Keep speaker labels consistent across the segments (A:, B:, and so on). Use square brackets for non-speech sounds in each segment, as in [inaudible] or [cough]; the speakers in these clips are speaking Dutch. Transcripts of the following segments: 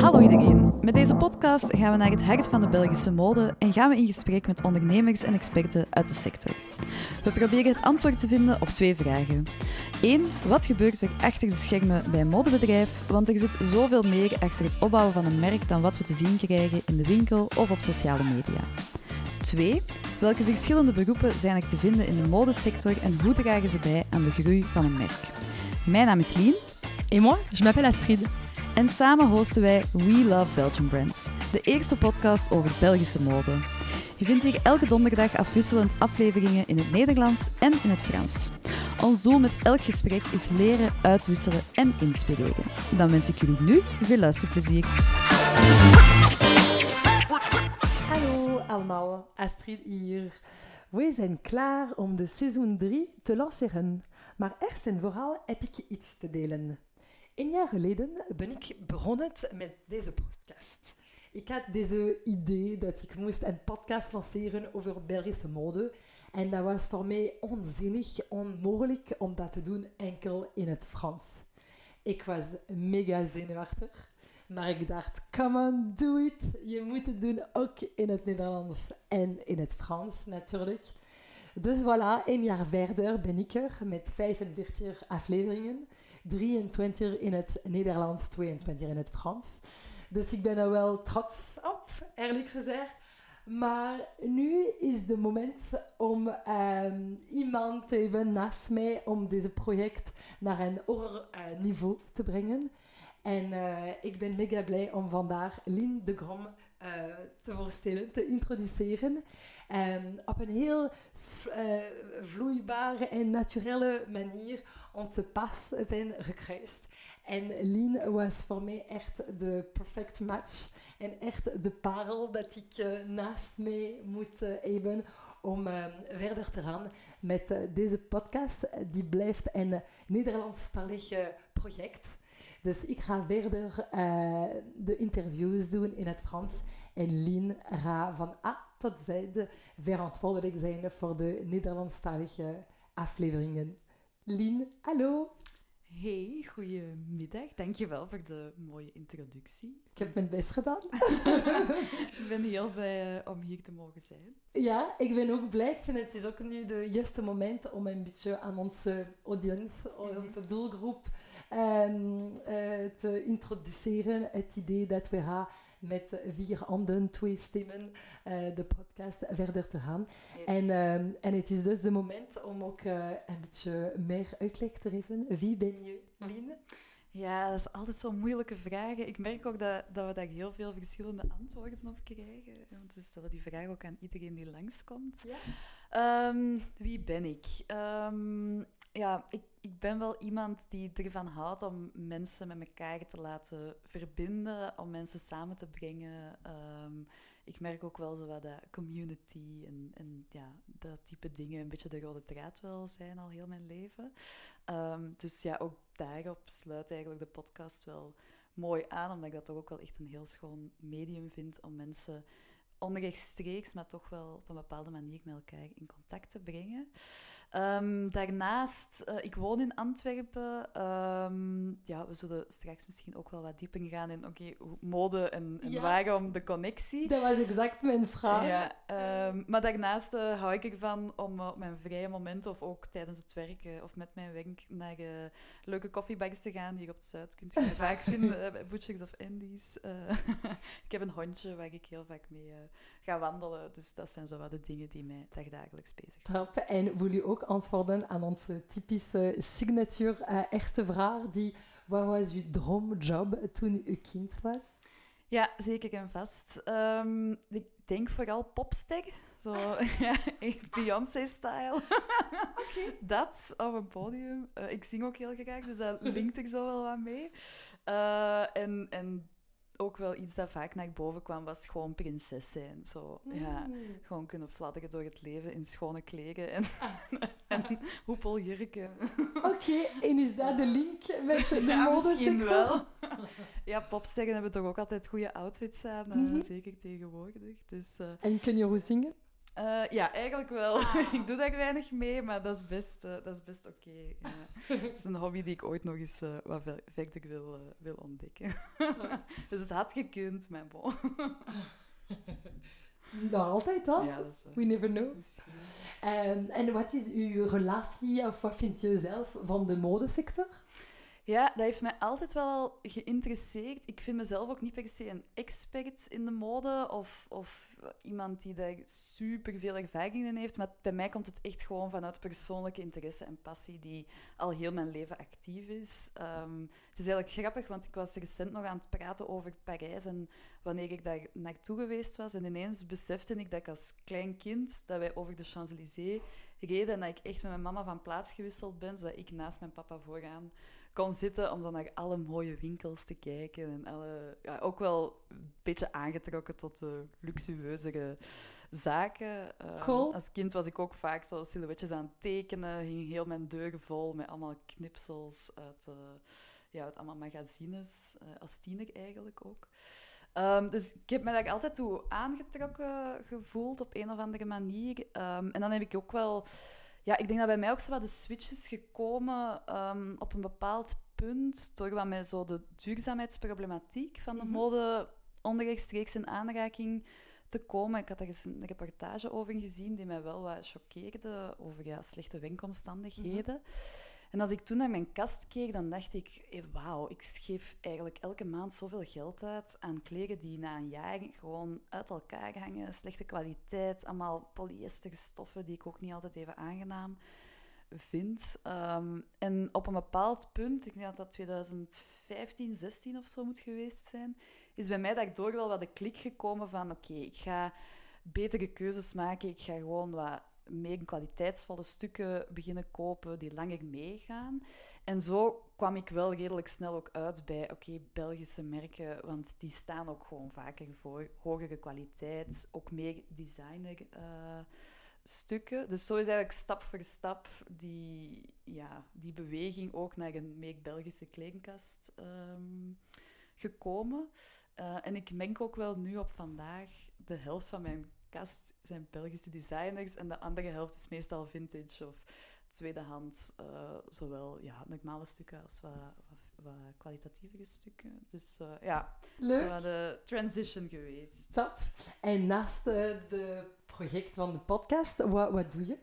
A: Hallo iedereen. Met deze podcast gaan we naar het hart van de Belgische mode en gaan we in gesprek met ondernemers en experten uit de sector. We proberen het antwoord te vinden op twee vragen. 1. Wat gebeurt er achter de schermen bij een modebedrijf? Want er zit zoveel meer achter het opbouwen van een merk dan wat we te zien krijgen in de winkel of op sociale media. 2. Welke verschillende beroepen zijn er te vinden in de modesector en hoe dragen ze bij aan de groei van een merk? Mijn naam is Lien.
B: Et moi, je m'appelle Astrid.
A: En samen hosten wij We Love Belgian Brands, de eerste podcast over Belgische mode. Je vindt hier elke donderdag afwisselend afleveringen in het Nederlands en in het Frans. Ons doel met elk gesprek is leren, uitwisselen en inspireren. Dan wens ik jullie nu veel luisterplezier.
B: Hallo allemaal, Astrid hier. We zijn klaar om de seizoen 3 te lanceren. Maar eerst en vooral heb ik iets te delen. Een jaar geleden ben ik begonnen met deze podcast. Ik had deze idee dat ik moest een podcast lanceren over Belgische mode. En dat was voor mij onzinnig, onmogelijk om dat te doen enkel in het Frans. Ik was mega zenuwachtig. Maar ik dacht, come on, do it. Je moet het doen ook in het Nederlands en in het Frans natuurlijk. Dus voilà, een jaar verder ben ik er met 45 afleveringen. 23 in het Nederlands, 22 in het Frans. Dus ik ben er wel trots op, eerlijk gezegd. Maar nu is het moment om um, iemand te hebben naast mij om deze project naar een hoger uh, niveau te brengen. En uh, ik ben mega blij om vandaag Lien de Grom uh, te voorstellen, te introduceren. Um, op een heel uh, vloeibare en naturele manier onze pas zijn gekruist. En Lien was voor mij echt de perfect match. En echt de parel dat ik uh, naast mij moet hebben om verder te gaan met deze podcast. Die blijft een Nederlandstalig project. Dus ik ga verder uh, de interviews doen in het Frans. En Lien gaat van A tot Z verantwoordelijk zijn voor de Nederlandstalige afleveringen. Lien, hallo.
A: Hey, goedemiddag. Dankjewel voor de mooie introductie.
B: Ik heb mijn best gedaan. [laughs]
A: ik ben heel blij uh, om hier te mogen zijn.
B: Ja, ik ben ook blij. Ik vind het is ook nu de juiste moment om een beetje aan onze audience, onze doelgroep, um, uh, te introduceren. Het idee dat we gaan met vier handen, twee stemmen, uh, de podcast verder te gaan. Yes. En, um, en het is dus de moment om ook uh, een beetje meer uitleg te geven. Wie ben je, Lien?
A: Ja, dat is altijd zo'n moeilijke vraag. Ik merk ook dat, dat we daar heel veel verschillende antwoorden op krijgen. Want we stellen die vraag ook aan iedereen die langskomt. Ja. Um, wie ben ik? Um, ja, ik, ik ben wel iemand die ervan houdt om mensen met elkaar te laten verbinden, om mensen samen te brengen. Um, ik merk ook wel zo wat dat community en, en ja, dat type dingen een beetje de rode draad wel zijn al heel mijn leven. Um, dus ja, ook daarop sluit eigenlijk de podcast wel mooi aan, omdat ik dat toch ook wel echt een heel schoon medium vind om mensen onrechtstreeks, maar toch wel op een bepaalde manier met elkaar in contact te brengen. Um, daarnaast, uh, ik woon in Antwerpen. Um, ja, we zullen straks misschien ook wel wat dieper gaan in okay, mode en, en ja. waarom de connectie.
B: Dat was exact mijn vraag.
A: Ja, um, maar daarnaast uh, hou ik ervan om uh, op mijn vrije momenten of ook tijdens het werk of met mijn werk naar leuke koffiebars te gaan. Hier op het Zuid kunt u mij vaak vinden [laughs] bij Butchers of Andy's. [laughs] ik heb een hondje waar ik heel vaak mee ga wandelen. Dus dat zijn zo wat de dingen die mij dagelijks bezighouden.
B: En wil je ook antwoorden aan onze typische signature uh, echte vraag. Die, wat was uw droomjob toen u kind was?
A: Ja, zeker en vast. Um, ik denk vooral popster. Zo, [laughs] ja, Beyoncé-style. Okay. dat op een podium. Uh, ik zing ook heel graag, dus dat linkt er zo wel wat mee. Uh, en, en ook wel iets dat vaak naar boven kwam, was gewoon prinses zijn. Zo, mm. ja, gewoon kunnen fladderen door het leven in schone kleren en, [laughs] en hoepeljurken.
B: Oké, okay, en is dat de link met de [laughs] ja,
A: modesector? wel. ja, popsterren hebben toch ook altijd goede outfits aan, mm -hmm. zeker tegenwoordig. Dus, uh...
B: En kun je hoe zingen?
A: Uh, ja, eigenlijk wel. Ah. [laughs] ik doe daar weinig mee, maar dat is best, uh, dat is best oké. Okay, ja. [laughs] Het is een hobby die ik ooit nog eens uh, wat verder wil, wil ontdekken. [laughs] dus het had gekund, maar bon.
B: Nog altijd al?
A: Ja, dat is
B: We never know. Um, en wat is uw relatie, of wat vind je zelf van de modesector?
A: Ja, dat heeft mij altijd wel geïnteresseerd. Ik vind mezelf ook niet per se een expert in de mode of, of iemand die daar super veel ervaring in heeft. Maar bij mij komt het echt gewoon vanuit persoonlijke interesse en passie die al heel mijn leven actief is. Um, het is eigenlijk grappig, want ik was recent nog aan het praten over Parijs en wanneer ik daar naartoe geweest was. En ineens besefte ik dat ik als klein kind, dat wij over de Champs-Élysées reden en dat ik echt met mijn mama van plaats gewisseld ben, zodat ik naast mijn papa vooraan kon zitten om dan naar alle mooie winkels te kijken. En alle, ja, ook wel een beetje aangetrokken tot de luxueuzere zaken.
B: Ehm,
A: als kind was ik ook vaak zo silhouetjes aan het tekenen. Ging heel mijn deuren vol met allemaal knipsels uit, uh, ja, uit allemaal magazines. Uh, als tiener eigenlijk ook. Ehm, dus ik heb me daar altijd toe aangetrokken gevoeld op een of andere manier. Ehm, en dan heb ik ook wel ja, ik denk dat bij mij ook zo wat de switch is gekomen um, op een bepaald punt, door wat mij zo de duurzaamheidsproblematiek van de mhm. mode onrechtstreeks in aanraking te komen. Ik had daar eens een reportage over gezien die mij wel wat choqueerde over ja, slechte werkomstandigheden. Mm en als ik toen naar mijn kast keek, dan dacht ik, hey, wauw, ik geef eigenlijk elke maand zoveel geld uit aan kleren die na een jaar gewoon uit elkaar hangen, slechte kwaliteit, allemaal polyesterstoffen die ik ook niet altijd even aangenaam vind. Ehm, en op een bepaald punt, ik denk dat dat 2015, 16 of zo moet geweest zijn, is bij mij daardoor wel wat de klik gekomen van oké, ik ga betere keuzes maken, ik ga gewoon wat meer kwaliteitsvolle stukken beginnen kopen die langer meegaan. En zo kwam ik wel redelijk snel ook uit bij oké, Belgische merken, want die staan ook gewoon vaker voor hogere kwaliteit, ook meer designer uh, stukken. Dus zo is eigenlijk stap voor stap die, ja, die beweging ook naar een meer Belgische kledingkast um, gekomen. Uh, en ik merk ook wel nu op vandaag, de helft van mijn kast zijn Belgische designers en de andere helft is meestal vintage of tweedehands, uh, zowel ja, normale stukken als wat, wat, kwalitatievere stukken. Dus uh, ja,
B: Leuk.
A: is de transition geweest.
B: Top. En naast uh, de project van de podcast, wat, wat doe je?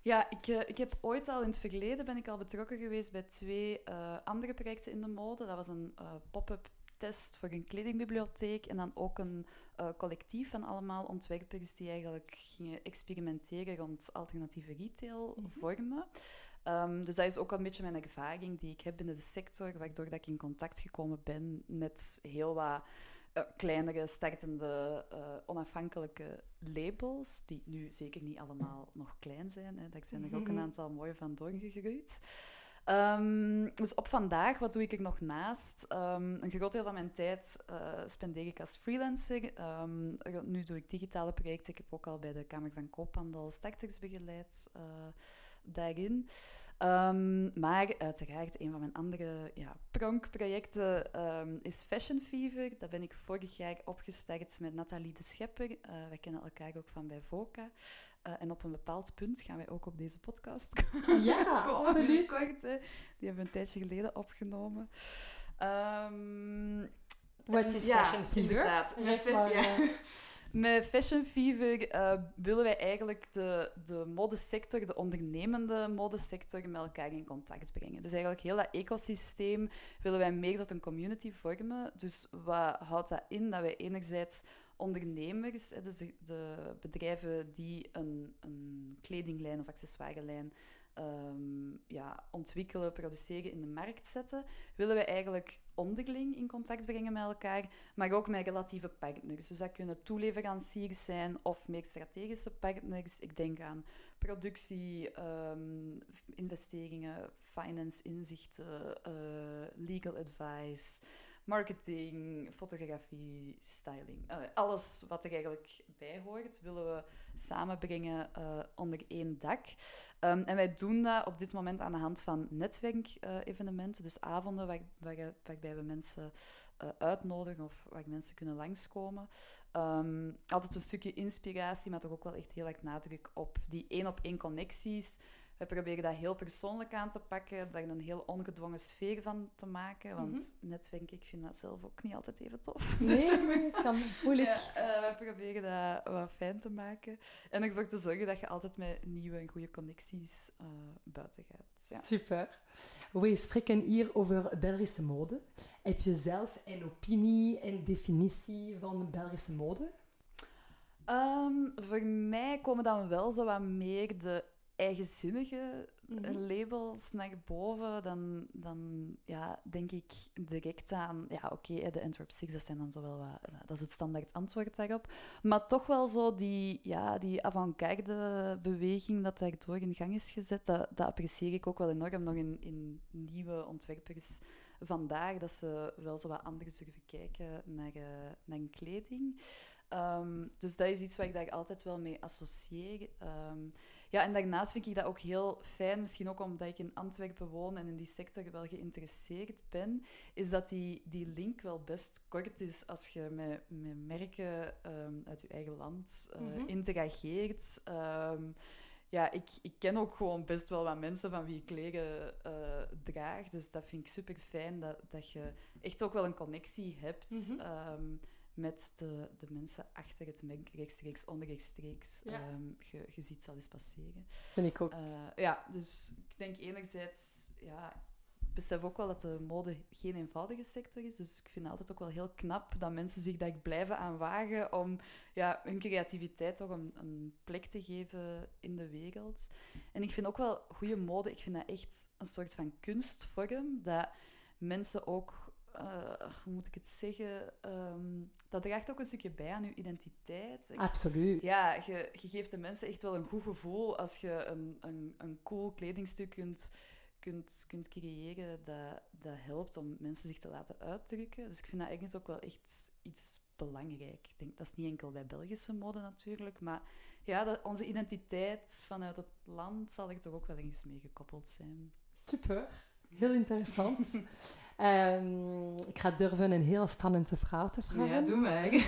A: Ja, ik, ik heb ooit al in het verleden ben ik al betrokken geweest bij twee andere projecten in de mode. Dat was een pop-up test voor een kledingbibliotheek en dan ook een uh, collectief van allemaal ontwerpers die eigenlijk gingen experimenteren rond alternatieve retail mhm. vormen. Um, dus dat is ook een beetje mijn ervaring die ik heb binnen de sector, waardoor dat ik in contact gekomen ben met heel wat uh, kleinere, startende, uh, onafhankelijke labels, die nu zeker niet allemaal nog klein zijn. Hè. Daar zijn er ook een mhm. aantal mooie van doorgegroeid. Um, dus op vandaag, wat doe ik er nog naast? Um, een groot deel van mijn tijd uh, spendeer ik als freelancer. Um, nu doe ik digitale projecten. Ik heb ook al bij de Kamer van Koophandel starters begeleid uh, daarin. maar uiteraard, een van mijn andere ja, pronkprojecten is Fashion Fever. Dat ben ik vorig jaar opgestart met Nathalie de Schepper. Uh, wij kennen elkaar ook van bij VOCA. Uh, en op een bepaald punt gaan wij ook op deze podcast [laughs]
B: ja, [laughs] absoluut.
A: Kort, Die hebben we een tijdje geleden opgenomen. Um,
B: Wat is Fashion Fever?
A: Ja. Met Fashion Fever uh, willen wij eigenlijk de, de modesector, de ondernemende modesector, met elkaar in contact brengen. Dus eigenlijk heel dat ecosysteem willen wij meer tot een community vormen. Dus wat houdt dat in? Dat wij enerzijds ondernemers, dus de, bedrijven die een, een kledinglijn of accessoirelijn um, ja, ontwikkelen, produceren, in de markt zetten, willen we eigenlijk onderling in contact brengen met elkaar, maar ook met relatieve partners. Dus dat kunnen toeleveranciers zijn of meer strategische partners. Ik denk aan productie, um, investeringen, finance, inzichten, uh, legal advice, marketing, fotografie, styling. Uh, alles wat er eigenlijk bij hoort, willen we samenbrengen uh, onder één dak. Um, en wij doen dat op dit moment aan de hand van netwerkevenementen, dus avonden waar, waar, waarbij we mensen uitnodigen of waar mensen kunnen langskomen. Um, altijd een stukje inspiratie, maar toch ook wel echt heel erg nadruk op die één-op-één connecties we proberen dat heel persoonlijk aan te pakken, daar een heel ongedwongen sfeer van te maken. Want mm -hmm. netwerk, ik vind dat zelf ook niet altijd even tof. [laughs]
B: Nee, dus, kan moeilijk.
A: Ja, uh, we proberen dat wat fijn te maken. En ervoor te zorgen dat je altijd met nieuwe en goede connecties uh, buiten gaat. Ja.
B: Super. We spreken hier over Belgische mode. Heb je zelf een opinie en definitie van Belgische mode?
A: Um, voor mij komen dan wel zo wat meer de eigenzinnige mm labels naar boven, dan, dan ja, denk ik direct aan... Ja, oké, de Antwerp Six, dat zijn dan zo wel wat... Dat is het standaard antwoord daarop. Maar toch wel zo die, ja, die avant-garde beweging dat daardoor in gang is gezet, dat, dat apprecieer ik ook wel enorm nog in, in nieuwe ontwerpers vandaag, dat ze wel zo wat anders durven kijken naar, uh, naar kleding. Um, dus dat is iets waar ik daar altijd wel mee associeer. Um, ja, en daarnaast vind ik dat ook heel fijn, misschien ook omdat ik in Antwerpen woon en in die sector wel geïnteresseerd ben, is dat die, die link wel best kort is als je met, met merken um, uit je eigen land uh, mm -hmm. interageert. Um, ja, ik, ik ken ook gewoon best wel wat mensen van wie ik kleren uh, draag. Dus dat vind ik super fijn dat, dat je echt ook wel een connectie hebt. Mm -hmm. um, met de, de mensen achter het merk, rechtstreeks, onrechtstreeks. Ja. Um, je, je ziet het al eens passeren.
B: Vind ik ook.
A: Uh, ja, dus ik denk enerzijds... Ja, ik besef ook wel dat de mode geen eenvoudige sector is. Dus ik vind het altijd ook wel heel knap dat mensen zich daar blijven aan wagen om ja, hun creativiteit toch een, een plek te geven in de wereld. En ik vind ook wel goede mode, ik vind dat echt een soort van kunstvorm, dat mensen ook uh, hoe moet ik het zeggen? Um, dat draagt ook een stukje bij aan je identiteit.
B: Absoluut.
A: Ja, je, je geeft de mensen echt wel een goed gevoel als je een, een, een cool kledingstuk kunt, kunt, kunt creëren dat, dat helpt om mensen zich te laten uitdrukken. Dus ik vind dat ergens ook wel echt iets belangrijk. Ik denk, dat is niet enkel bij Belgische mode natuurlijk, maar ja, dat onze identiteit vanuit het land zal er toch ook wel eens mee gekoppeld zijn.
B: Super, heel interessant. Um, [laughs] ik ga durven een heel spannende vraag te vragen.
A: Ja, doe mij.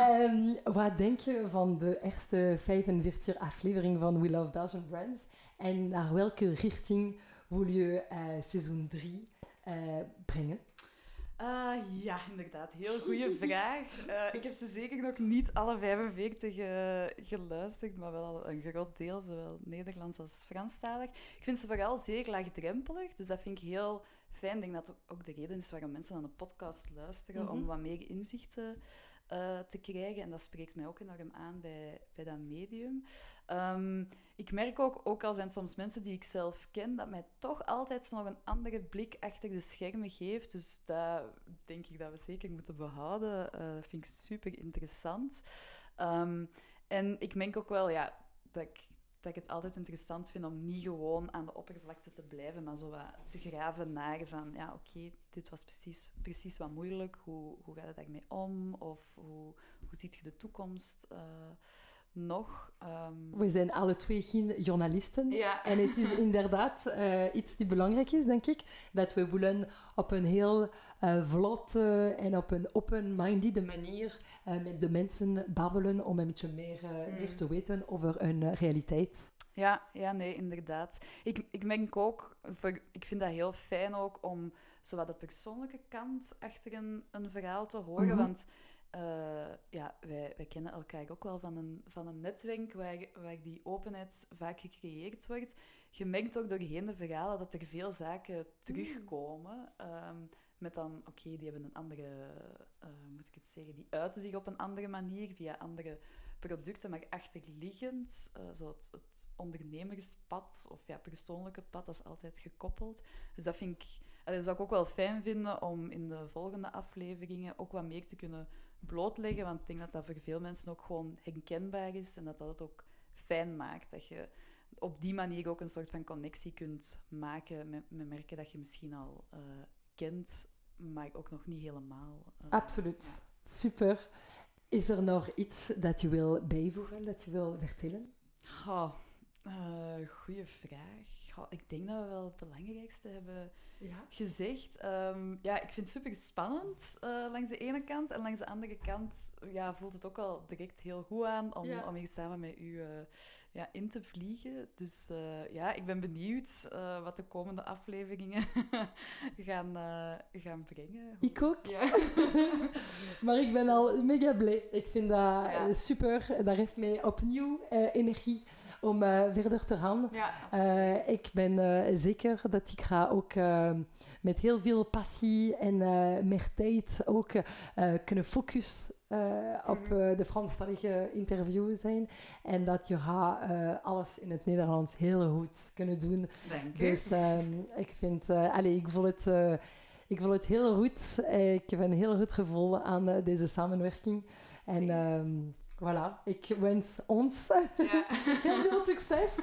B: um, [laughs] [laughs] wat denk je van de eerste 45 aflevering van We Love Belgian Brands? En naar welke richting wil je uh, seizoen 3 uh, brengen?
A: Uh, ja, inderdaad. Heel goede vraag. Uh, ik heb ze zeker nog niet alle 45 uh, geluisterd, maar wel een groot deel, zowel Nederlands als Franstalig. Ik vind ze vooral zeer laagdrempelig, dus dat vind ik heel fijn. Ik denk dat dat ook de reden is waarom mensen aan de podcast luisteren, mm -hmm. om wat meer inzichten uh, te krijgen. En dat spreekt mij ook enorm aan bij, bij dat medium. Um, ik merk ook, ook al zijn soms mensen die ik zelf ken, dat mij toch altijd nog een andere blik achter de schermen geeft. Dus dat denk ik dat we zeker moeten behouden. Uh, vind ik super interessant. Um, en ik merk ook wel ja, dat ik dat ik het altijd interessant vind om niet gewoon aan de oppervlakte te blijven, maar zo wat te graven naar van, ja, oké, dit was precies, precies wat moeilijk. Hoe, hoe gaat het daarmee om? Of hoe, hoe ziet je de toekomst uh, nog? Um...
B: We zijn alle twee geen journalisten.
A: Ja.
B: En het is [laughs] inderdaad uh, iets die belangrijk is, denk ik, dat we willen op een heel uh, vlotte en op een open-minded manier uh, met de mensen babbelen om een beetje meer, mm. meer te weten over hun realiteit.
A: Ja, ja, nee, inderdaad. Ik, ik merk ook, voor, ik vind dat heel fijn ook om zowat de persoonlijke kant achter een, een verhaal te horen. Mm -hmm. Want uh, ja, wij, wij kennen elkaar ook wel van een, van een netwerk waar, waar die openheid vaak gecreëerd wordt. Je merkt ook doorheen de verhalen dat er veel zaken terugkomen. Mm. Um, met dan, oké, okay, die hebben een andere, uh, moet ik het zeggen, die uiten zich op een andere manier via andere producten, maar achterliggend, uh, zo het, het, ondernemerspad of ja, persoonlijke pad, dat is altijd gekoppeld. Dus dat vind ik, dat zou ik ook wel fijn vinden om in de volgende afleveringen ook wat meer te kunnen blootleggen, want ik denk dat dat voor veel mensen ook gewoon herkenbaar is en dat dat het ook fijn maakt, dat je op die manier ook een soort van connectie kunt maken met, met merken dat je misschien al uh, kent maar ook nog niet helemaal.
B: Uh, Absoluut. Super. Is er nog iets dat je wil bijvoegen, dat je wil vertellen?
A: Goh, uh, goeie vraag. Goh, ik denk dat we wel het belangrijkste hebben ja. gezegd. Um, ja, ik vind het super spannend uh, langs de ene kant. En langs de andere kant ja, voelt het ook wel direct heel goed aan om, ja. om hier samen met u uh, ja, in te vliegen. Dus uh, ja, ik ben benieuwd wat de komende afleveringen [laughs] gaan, gaan brengen.
B: Ik ook. Ja. [laughs] maar ik ben al mega blij. Ik vind dat super. Dat geeft mij opnieuw energie om uh, verder te gaan. Ja, uh, ik ben uh, zeker dat ik ga ook met heel veel passie en meer tijd ook kunnen focussen op mm de Franstalige interview zijn. En dat je gaat alles in het Nederlands heel goed kunnen doen.
A: Dank
B: dus ehm, ik vind, allez, ik voel het... ik voel het heel goed. Ik heb een heel goed gevoel aan deze samenwerking. En um, Voilà, ik wens ons ja. [laughs] heel veel succes.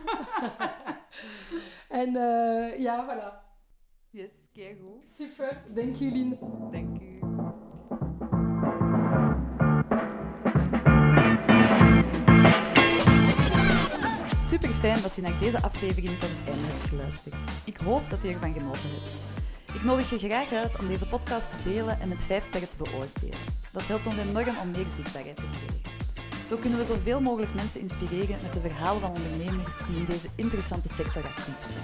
B: [laughs] en uh, ja, voilà.
A: Yes, goed.
B: Super, dank jullie.
A: Dank u. Super fijn dat je naar deze aflevering tot het einde hebt geluisterd. Ik hoop dat je ervan genoten hebt. Ik nodig je graag uit om deze podcast te delen en met 5 sterren te beoordelen. Dat helpt ons enorm om meer zichtbaarheid te krijgen. Zo kunnen we zoveel mogelijk mensen inspireren met de verhalen van ondernemers die in deze interessante sector actief zijn.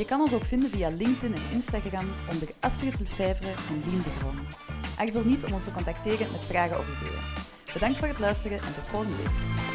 A: Je kan ons ook vinden via LinkedIn en Instagram onder Astrid Lefevre en Lien de Groen. Niet om ons te contacteren met vragen of ideeën. Bedankt voor het luisteren en tot volgende week.